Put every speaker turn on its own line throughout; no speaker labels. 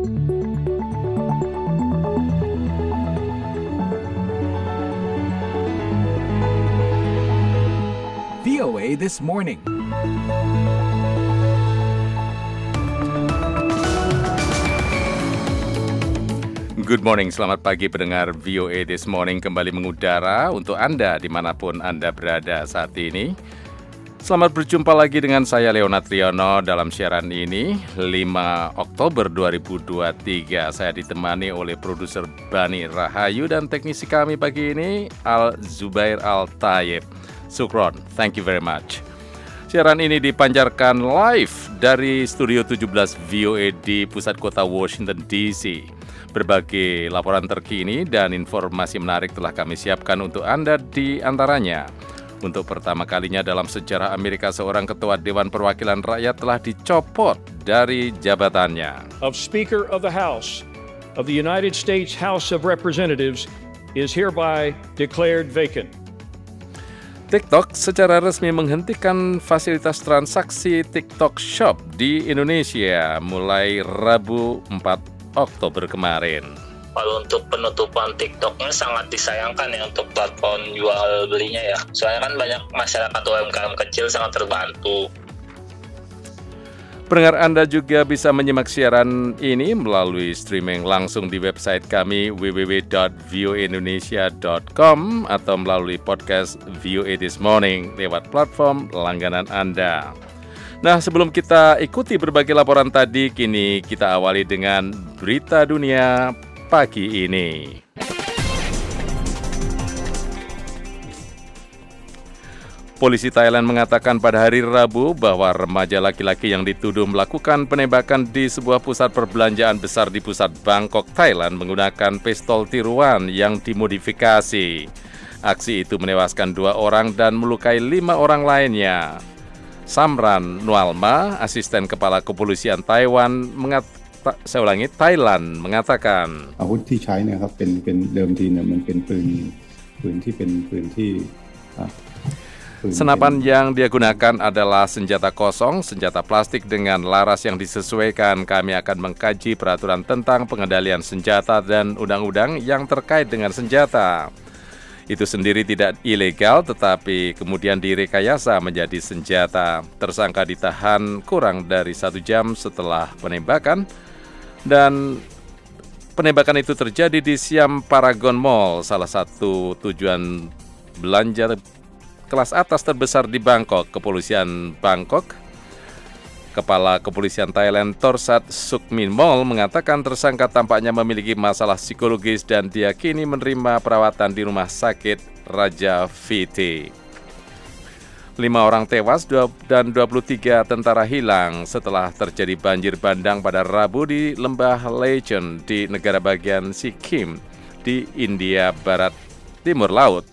VOA This Morning.
Good morning, selamat pagi pendengar VOA This Morning kembali mengudara untuk Anda di mana pun Anda berada saat ini. Selamat berjumpa lagi dengan saya Leonard Triono dalam siaran ini 5 Oktober 2023. Saya ditemani oleh produser Bani Rahayu dan teknisi kami pagi ini Al Zubair Al Tayyib. Sukron, thank you very much. Siaran ini dipancarkan live dari Studio 17 VOA di pusat kota Washington DC. Berbagai laporan terkini dan informasi menarik telah kami siapkan untuk Anda di antaranya. Untuk pertama kalinya dalam sejarah Amerika, seorang ketua Dewan Perwakilan Rakyat telah dicopot dari jabatannya.
of Speaker of the House of the United States House of Representatives is hereby declared vacant.
TikTok secara resmi menghentikan fasilitas transaksi TikTok Shop di Indonesia mulai Rabu 4 Oktober kemarin.
Kalau untuk penutupan TikToknya sangat disayangkan ya untuk platform jual belinya ya. Soalnya kan banyak masyarakat UMKM kecil sangat terbantu.
Pendengar Anda juga bisa menyimak siaran ini melalui streaming langsung di website kami www.voindonesia.com atau melalui podcast VOA This Morning lewat platform langganan Anda. Nah, sebelum kita ikuti berbagai laporan tadi, kini kita awali dengan berita dunia pagi ini. Polisi Thailand mengatakan pada hari Rabu bahwa remaja laki-laki yang dituduh melakukan penembakan di sebuah pusat perbelanjaan besar di pusat Bangkok, Thailand menggunakan pistol tiruan yang dimodifikasi. Aksi itu menewaskan dua orang dan melukai lima orang lainnya. Samran Nualma, asisten kepala kepolisian Taiwan, mengata, saya ulangi, Thailand mengatakan
อาวุธที่ใช้เนี่ยครับเป็นเป็นเดิมทีเนี่ยมันเป็นปืนปืนที่เป็นปืนที่อ่ะปืน
Senapan yang dia gunakan adalah senjata kosong, senjata plastik dengan laras yang disesuaikan. Kami akan mengkaji peraturan tentang pengendalian senjata dan undang-undang yang terkait dengan senjata. Itu sendiri tidak ilegal, tetapi kemudian direkayasa menjadi senjata. Tersangka ditahan kurang dari satu jam setelah penembakan, dan penembakan itu terjadi di Siam Paragon Mall, salah satu tujuan belanja kelas atas terbesar di Bangkok, kepolisian Bangkok. Kepala Kepolisian Thailand Torsat Sukmin Mall mengatakan tersangka tampaknya memiliki masalah psikologis dan diyakini menerima perawatan di rumah sakit Raja VT. Lima orang tewas dan 23 tentara hilang setelah terjadi banjir bandang pada Rabu di lembah Legend di negara bagian Sikkim di India Barat Timur Laut.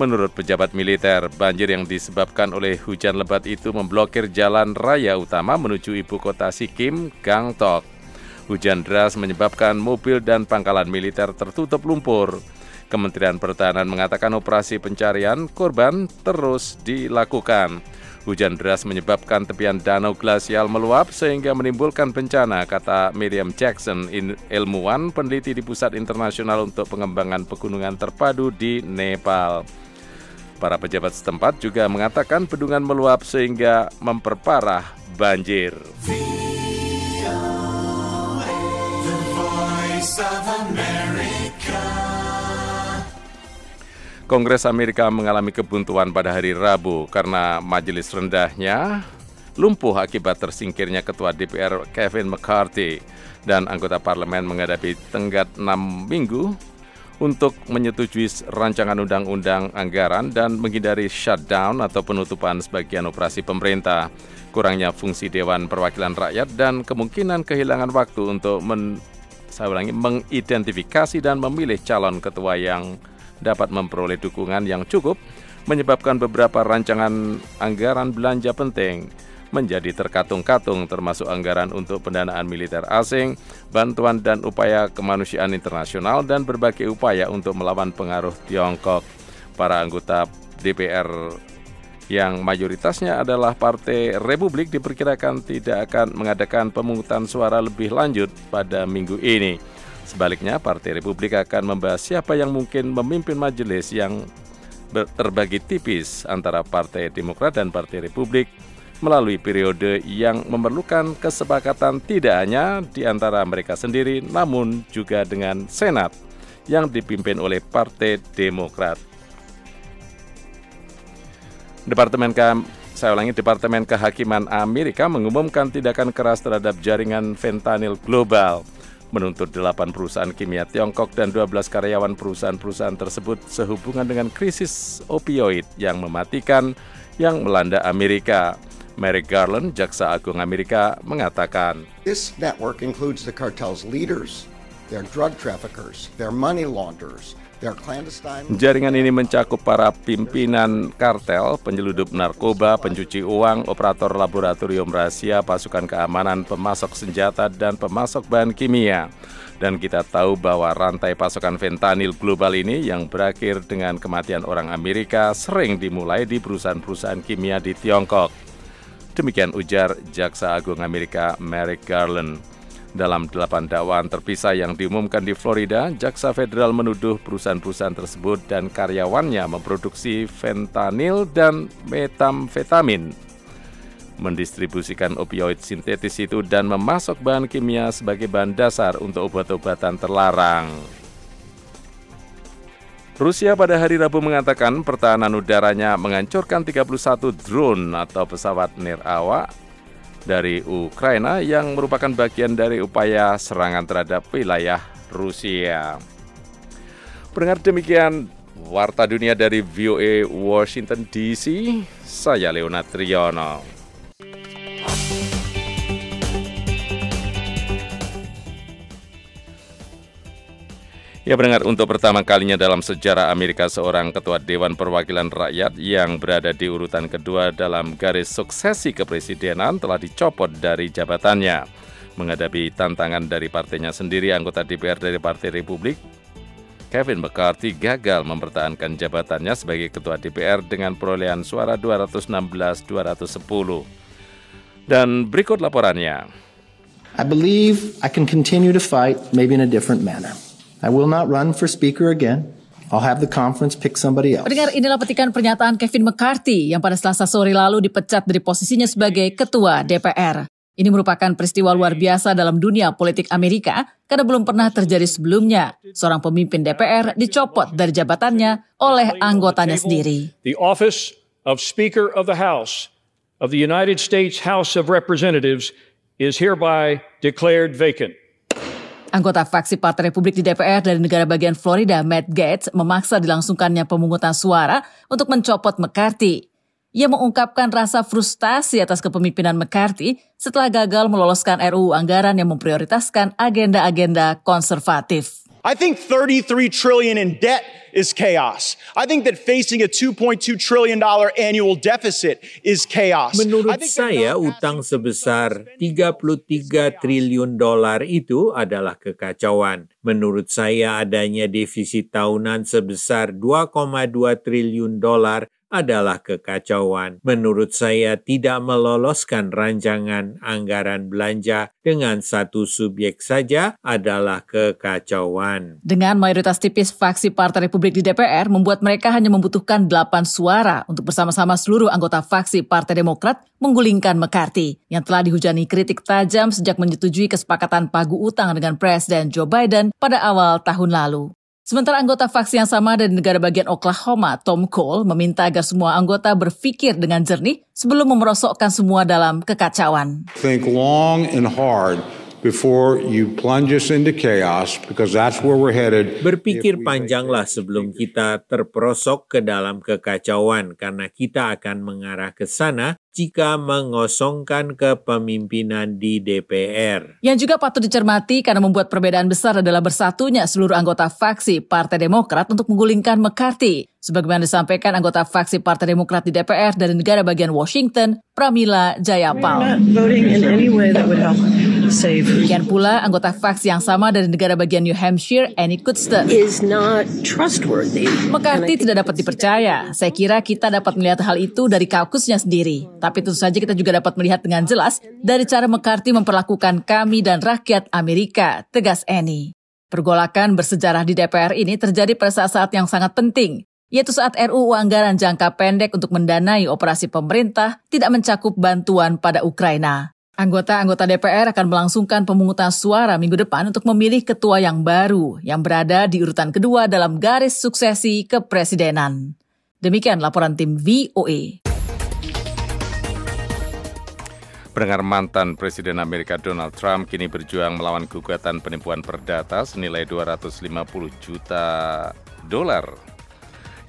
Menurut pejabat militer, banjir yang disebabkan oleh hujan lebat itu memblokir jalan raya utama menuju ibu kota Sikkim, Gangtok. Hujan deras menyebabkan mobil dan pangkalan militer tertutup lumpur. Kementerian Pertahanan mengatakan operasi pencarian korban terus dilakukan. Hujan deras menyebabkan tepian danau glasial meluap sehingga menimbulkan bencana, kata Miriam Jackson, ilmuwan peneliti di Pusat Internasional untuk Pengembangan Pegunungan Terpadu di Nepal. Para pejabat setempat juga mengatakan bendungan meluap sehingga memperparah banjir. Kongres Amerika mengalami kebuntuan pada hari Rabu karena majelis rendahnya lumpuh akibat tersingkirnya Ketua DPR Kevin McCarthy dan anggota parlemen menghadapi tenggat 6 minggu untuk menyetujui rancangan undang-undang anggaran dan menghindari shutdown atau penutupan sebagian operasi pemerintah, kurangnya fungsi Dewan Perwakilan Rakyat dan kemungkinan kehilangan waktu untuk men, saya ulangi, mengidentifikasi dan memilih calon ketua yang dapat memperoleh dukungan yang cukup menyebabkan beberapa rancangan anggaran belanja penting menjadi terkatung-katung termasuk anggaran untuk pendanaan militer asing, bantuan dan upaya kemanusiaan internasional dan berbagai upaya untuk melawan pengaruh Tiongkok. Para anggota DPR yang mayoritasnya adalah Partai Republik diperkirakan tidak akan mengadakan pemungutan suara lebih lanjut pada minggu ini. Sebaliknya, Partai Republik akan membahas siapa yang mungkin memimpin majelis yang terbagi tipis antara Partai Demokrat dan Partai Republik melalui periode yang memerlukan kesepakatan tidak hanya di antara mereka sendiri namun juga dengan Senat yang dipimpin oleh Partai Demokrat. Departemen Ke saya ulangi, Departemen Kehakiman Amerika mengumumkan tindakan keras terhadap jaringan fentanyl global, menuntut 8 perusahaan kimia Tiongkok dan 12 karyawan perusahaan-perusahaan tersebut sehubungan dengan krisis opioid yang mematikan yang melanda Amerika. Merrick Garland, Jaksa Agung Amerika, mengatakan,
This network includes the cartel's leaders, their drug traffickers, their money launderers,
Jaringan ini mencakup para pimpinan kartel, penyeludup narkoba, pencuci uang, operator laboratorium rahasia, pasukan keamanan, pemasok senjata, dan pemasok bahan kimia. Dan kita tahu bahwa rantai pasokan fentanyl global ini yang berakhir dengan kematian orang Amerika sering dimulai di perusahaan-perusahaan kimia di Tiongkok. Demikian ujar Jaksa Agung Amerika Merrick Garland. Dalam delapan dakwaan terpisah yang diumumkan di Florida, Jaksa Federal menuduh perusahaan-perusahaan tersebut dan karyawannya memproduksi fentanyl dan metamfetamin, mendistribusikan opioid sintetis itu dan memasok bahan kimia sebagai bahan dasar untuk obat-obatan terlarang. Rusia pada hari Rabu mengatakan pertahanan udaranya menghancurkan 31 drone atau pesawat nirawak dari Ukraina yang merupakan bagian dari upaya serangan terhadap wilayah Rusia. Pendengar demikian Warta Dunia dari VOA Washington DC, saya Leonard Triono. Ya pendengar, untuk pertama kalinya dalam sejarah Amerika seorang ketua Dewan Perwakilan Rakyat yang berada di urutan kedua dalam garis suksesi kepresidenan telah dicopot dari jabatannya. Menghadapi tantangan dari partainya sendiri, anggota DPR dari Partai Republik, Kevin McCarthy gagal mempertahankan jabatannya sebagai ketua DPR dengan perolehan suara 216-210. Dan berikut laporannya.
I believe I can continue to fight, maybe in a different manner. I will not run for speaker again. I'll have the conference pick somebody else.
Pendengar inilah petikan pernyataan Kevin McCarthy yang pada Selasa sore lalu dipecat dari posisinya sebagai ketua DPR. Ini merupakan peristiwa luar biasa dalam dunia politik Amerika karena belum pernah terjadi sebelumnya. Seorang pemimpin DPR dicopot dari jabatannya oleh anggotanya sendiri.
The office of Speaker of the House of the United States House of Representatives is hereby declared vacant.
Anggota fraksi Partai Republik di DPR dari negara bagian Florida, Matt Gaetz, memaksa dilangsungkannya pemungutan suara untuk mencopot McCarthy. Ia mengungkapkan rasa frustasi atas kepemimpinan McCarthy setelah gagal meloloskan RUU anggaran yang memprioritaskan agenda-agenda konservatif.
I think 33 trillion in debt is chaos. I think that facing a 2.2 trillion dollar annual deficit is chaos.
Menurut saya utang sebesar 33 triliun dolar itu adalah kekacauan. Menurut saya adanya defisit tahunan sebesar 2,2 triliun dolar adalah kekacauan. Menurut saya tidak meloloskan rancangan anggaran belanja dengan satu subjek saja adalah kekacauan.
Dengan mayoritas tipis fraksi Partai Republik di DPR membuat mereka hanya membutuhkan 8 suara untuk bersama-sama seluruh anggota fraksi Partai Demokrat menggulingkan McCarthy yang telah dihujani kritik tajam sejak menyetujui kesepakatan pagu utang dengan Presiden Joe Biden pada awal tahun lalu. Sementara anggota faksi yang sama dari negara bagian Oklahoma, Tom Cole, meminta agar semua anggota berpikir dengan jernih sebelum memerosokkan semua dalam kekacauan.
Think long and hard before you plunge us into chaos because that's where we're headed.
Berpikir panjanglah sebelum kita terperosok ke dalam kekacauan karena kita akan mengarah ke sana jika mengosongkan kepemimpinan di DPR.
Yang juga patut dicermati karena membuat perbedaan besar adalah bersatunya seluruh anggota faksi Partai Demokrat untuk menggulingkan McCarthy. Sebagaimana disampaikan anggota faksi Partai Demokrat di DPR dari negara bagian Washington, Pramila Jayapal. Demikian pula anggota faksi yang sama dari negara bagian New Hampshire, Annie Kutster. McCarthy tidak dapat dipercaya. Saya kira kita dapat melihat hal itu dari kaukusnya sendiri. Tapi tentu saja kita juga dapat melihat dengan jelas dari cara McCarthy memperlakukan kami dan rakyat Amerika, tegas Annie. Pergolakan bersejarah di DPR ini terjadi pada saat-saat yang sangat penting, yaitu saat RUU anggaran jangka pendek untuk mendanai operasi pemerintah tidak mencakup bantuan pada Ukraina. Anggota-anggota DPR akan melangsungkan pemungutan suara minggu depan untuk memilih ketua yang baru yang berada di urutan kedua dalam garis suksesi kepresidenan. Demikian laporan tim VOA.
Pendengar mantan Presiden Amerika Donald Trump kini berjuang melawan gugatan penipuan perdata senilai 250 juta dolar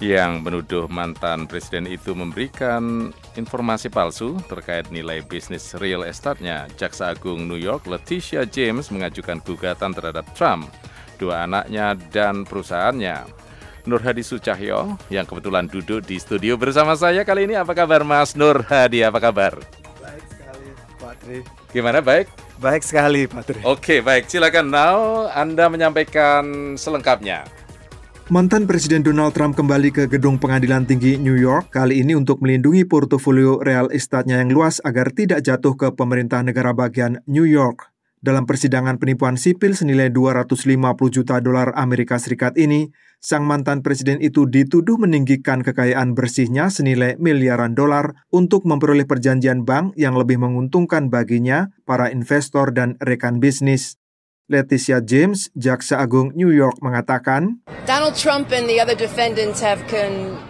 yang menuduh mantan presiden itu memberikan informasi palsu terkait nilai bisnis real estate-nya. Jaksa Agung New York Leticia James mengajukan gugatan terhadap Trump, dua anaknya dan perusahaannya. Nur Hadi Sucahyo yang kebetulan duduk di studio bersama saya kali ini. Apa kabar Mas Nur Hadi? Apa kabar?
Baik sekali, Pak Tri.
Gimana baik?
Baik sekali, Pak Tri.
Oke, baik. Silakan now Anda menyampaikan selengkapnya.
Mantan Presiden Donald Trump kembali ke gedung pengadilan tinggi New York kali ini untuk melindungi portofolio real estate-nya yang luas agar tidak jatuh ke pemerintah negara bagian New York. Dalam persidangan penipuan sipil senilai 250 juta dolar Amerika Serikat ini, sang mantan presiden itu dituduh meninggikan kekayaan bersihnya senilai miliaran dolar untuk memperoleh perjanjian bank yang lebih menguntungkan baginya, para investor, dan rekan bisnis. Leticia James, Jaksa Agung New York mengatakan,
Donald Trump and the other defendants have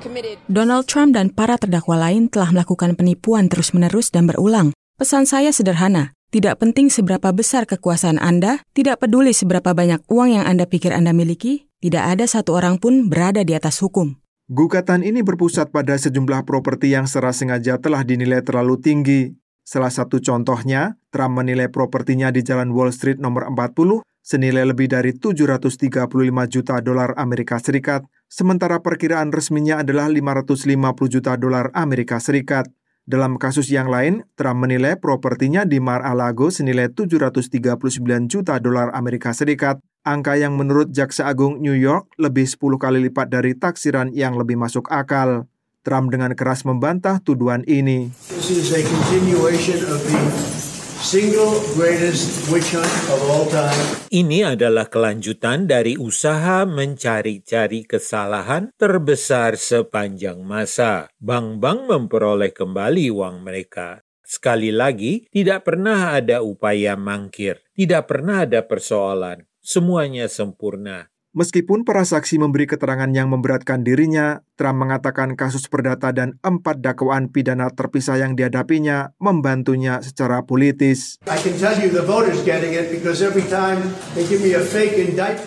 committed
Donald Trump dan para terdakwa lain telah melakukan penipuan terus-menerus dan berulang. Pesan saya sederhana, tidak penting seberapa besar kekuasaan Anda, tidak peduli seberapa banyak uang yang Anda pikir Anda miliki, tidak ada satu orang pun berada di atas hukum.
Gugatan ini berpusat pada sejumlah properti yang secara sengaja telah dinilai terlalu tinggi. Salah satu contohnya, Trump menilai propertinya di Jalan Wall Street nomor 40 senilai lebih dari 735 juta dolar Amerika Serikat, sementara perkiraan resminya adalah 550 juta dolar Amerika Serikat. Dalam kasus yang lain, Trump menilai propertinya di Mar-a-Lago senilai 739 juta dolar Amerika Serikat, angka yang menurut Jaksa Agung New York lebih 10 kali lipat dari taksiran yang lebih masuk akal. Trump dengan keras membantah tuduhan ini.
Ini adalah kelanjutan dari usaha mencari-cari kesalahan terbesar sepanjang masa. Bank-bank memperoleh kembali uang mereka. Sekali lagi, tidak pernah ada upaya mangkir, tidak pernah ada persoalan. Semuanya sempurna.
Meskipun para saksi memberi keterangan yang memberatkan dirinya, Trump mengatakan kasus perdata dan empat dakwaan pidana terpisah yang dihadapinya membantunya secara politis.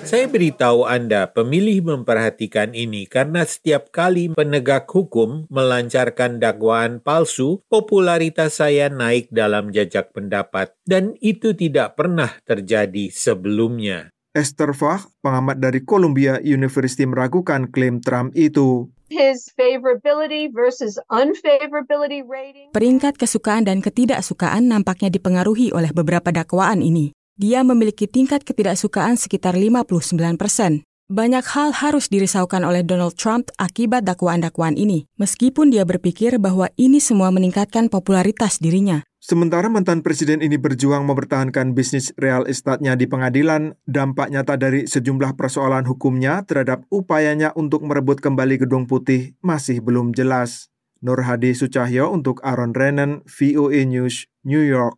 Saya beritahu Anda, pemilih memperhatikan ini karena setiap kali penegak hukum melancarkan dakwaan palsu, popularitas saya naik dalam jajak pendapat, dan itu tidak pernah terjadi sebelumnya.
Esther Fach, pengamat dari Columbia University meragukan klaim Trump itu.
His favorability versus unfavorability rating.
Peringkat kesukaan dan ketidaksukaan nampaknya dipengaruhi oleh beberapa dakwaan ini. Dia memiliki tingkat ketidaksukaan sekitar 59 persen. Banyak hal harus dirisaukan oleh Donald Trump akibat dakwaan-dakwaan ini, meskipun dia berpikir bahwa ini semua meningkatkan popularitas dirinya.
Sementara mantan presiden ini berjuang mempertahankan bisnis real estate-nya di pengadilan, dampak nyata dari sejumlah persoalan hukumnya terhadap upayanya untuk merebut kembali Gedung Putih masih belum jelas. Nur Hadi Sucahyo untuk Aaron Renan, VOA News, New York.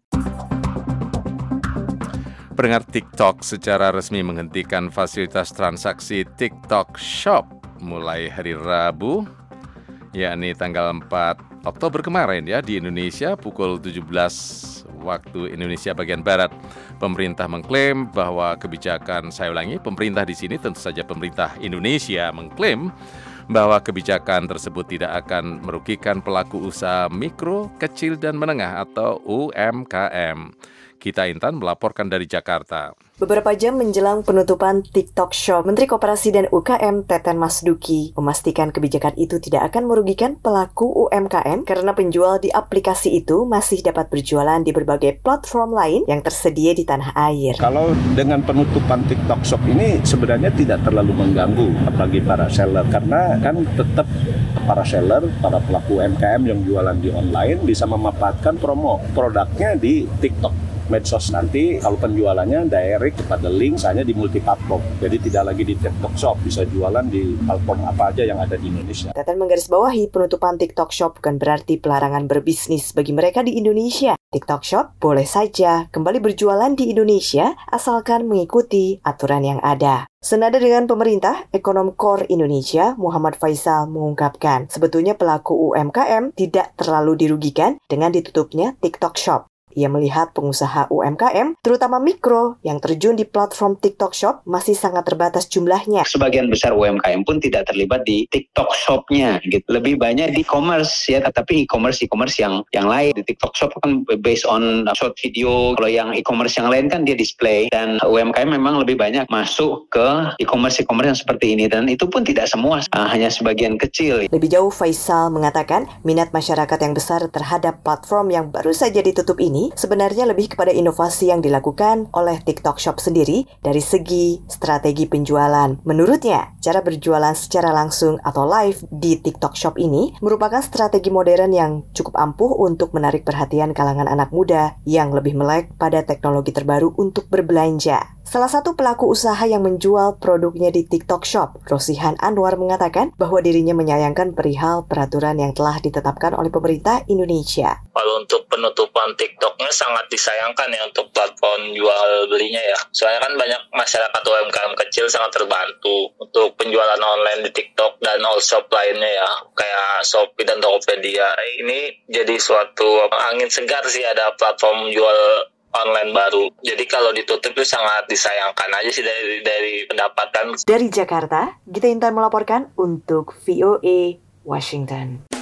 Pendengar TikTok secara resmi menghentikan fasilitas transaksi TikTok Shop mulai hari Rabu, yakni tanggal 4 Oktober kemarin ya di Indonesia pukul 17 waktu Indonesia bagian barat. Pemerintah mengklaim bahwa kebijakan saya ulangi, pemerintah di sini tentu saja pemerintah Indonesia mengklaim bahwa kebijakan tersebut tidak akan merugikan pelaku usaha mikro, kecil dan menengah atau UMKM. Kita Intan melaporkan dari Jakarta.
Beberapa jam menjelang penutupan TikTok Shop, Menteri Koperasi dan UKM Teten Masduki memastikan kebijakan itu tidak akan merugikan pelaku UMKM karena penjual di aplikasi itu masih dapat berjualan di berbagai platform lain yang tersedia di tanah air.
Kalau dengan penutupan TikTok Shop ini sebenarnya tidak terlalu mengganggu bagi para seller karena kan tetap para seller, para pelaku UMKM yang jualan di online bisa memanfaatkan promo produknya di TikTok medsos nanti kalau penjualannya direct kepada link hanya di multi platform. Jadi tidak lagi di TikTok Shop, bisa jualan di platform apa aja yang ada di Indonesia.
Teten menggarisbawahi penutupan TikTok Shop bukan berarti pelarangan berbisnis bagi mereka di Indonesia. TikTok Shop boleh saja kembali berjualan di Indonesia asalkan mengikuti aturan yang ada. Senada dengan pemerintah, ekonom core Indonesia Muhammad Faisal mengungkapkan sebetulnya pelaku UMKM tidak terlalu dirugikan dengan ditutupnya TikTok Shop. Ia melihat pengusaha UMKM, terutama mikro, yang terjun di platform TikTok Shop masih sangat terbatas jumlahnya.
Sebagian besar UMKM pun tidak terlibat di TikTok Shop-nya. Gitu. Lebih banyak di e-commerce ya, tapi e-commerce e-commerce yang yang lain di TikTok Shop kan based on short video. Kalau yang e-commerce yang lain kan dia display dan UMKM memang lebih banyak masuk ke e-commerce e-commerce yang seperti ini dan itu pun tidak semua, uh, hanya sebagian kecil.
Lebih jauh Faisal mengatakan minat masyarakat yang besar terhadap platform yang baru saja ditutup sebenarnya lebih kepada inovasi yang dilakukan oleh TikTok Shop sendiri dari segi strategi penjualan. Menurutnya, cara berjualan secara langsung atau live di TikTok Shop ini merupakan strategi modern yang cukup ampuh untuk menarik perhatian kalangan anak muda yang lebih melek pada teknologi terbaru untuk berbelanja. Salah satu pelaku usaha yang menjual produknya di TikTok Shop, Rosihan Anwar mengatakan bahwa dirinya menyayangkan perihal peraturan yang telah ditetapkan oleh pemerintah Indonesia.
Kalau untuk penutupan TikToknya sangat disayangkan ya untuk platform jual belinya ya. Soalnya kan banyak masyarakat UMKM kecil sangat terbantu untuk penjualan online di TikTok dan all shop lainnya ya, kayak Shopee dan Tokopedia. Ini jadi suatu angin segar sih ada platform jual online baru. Jadi kalau ditutup itu sangat disayangkan aja sih dari dari pendapatan.
Dari Jakarta, Gita Intan melaporkan untuk VOA Washington.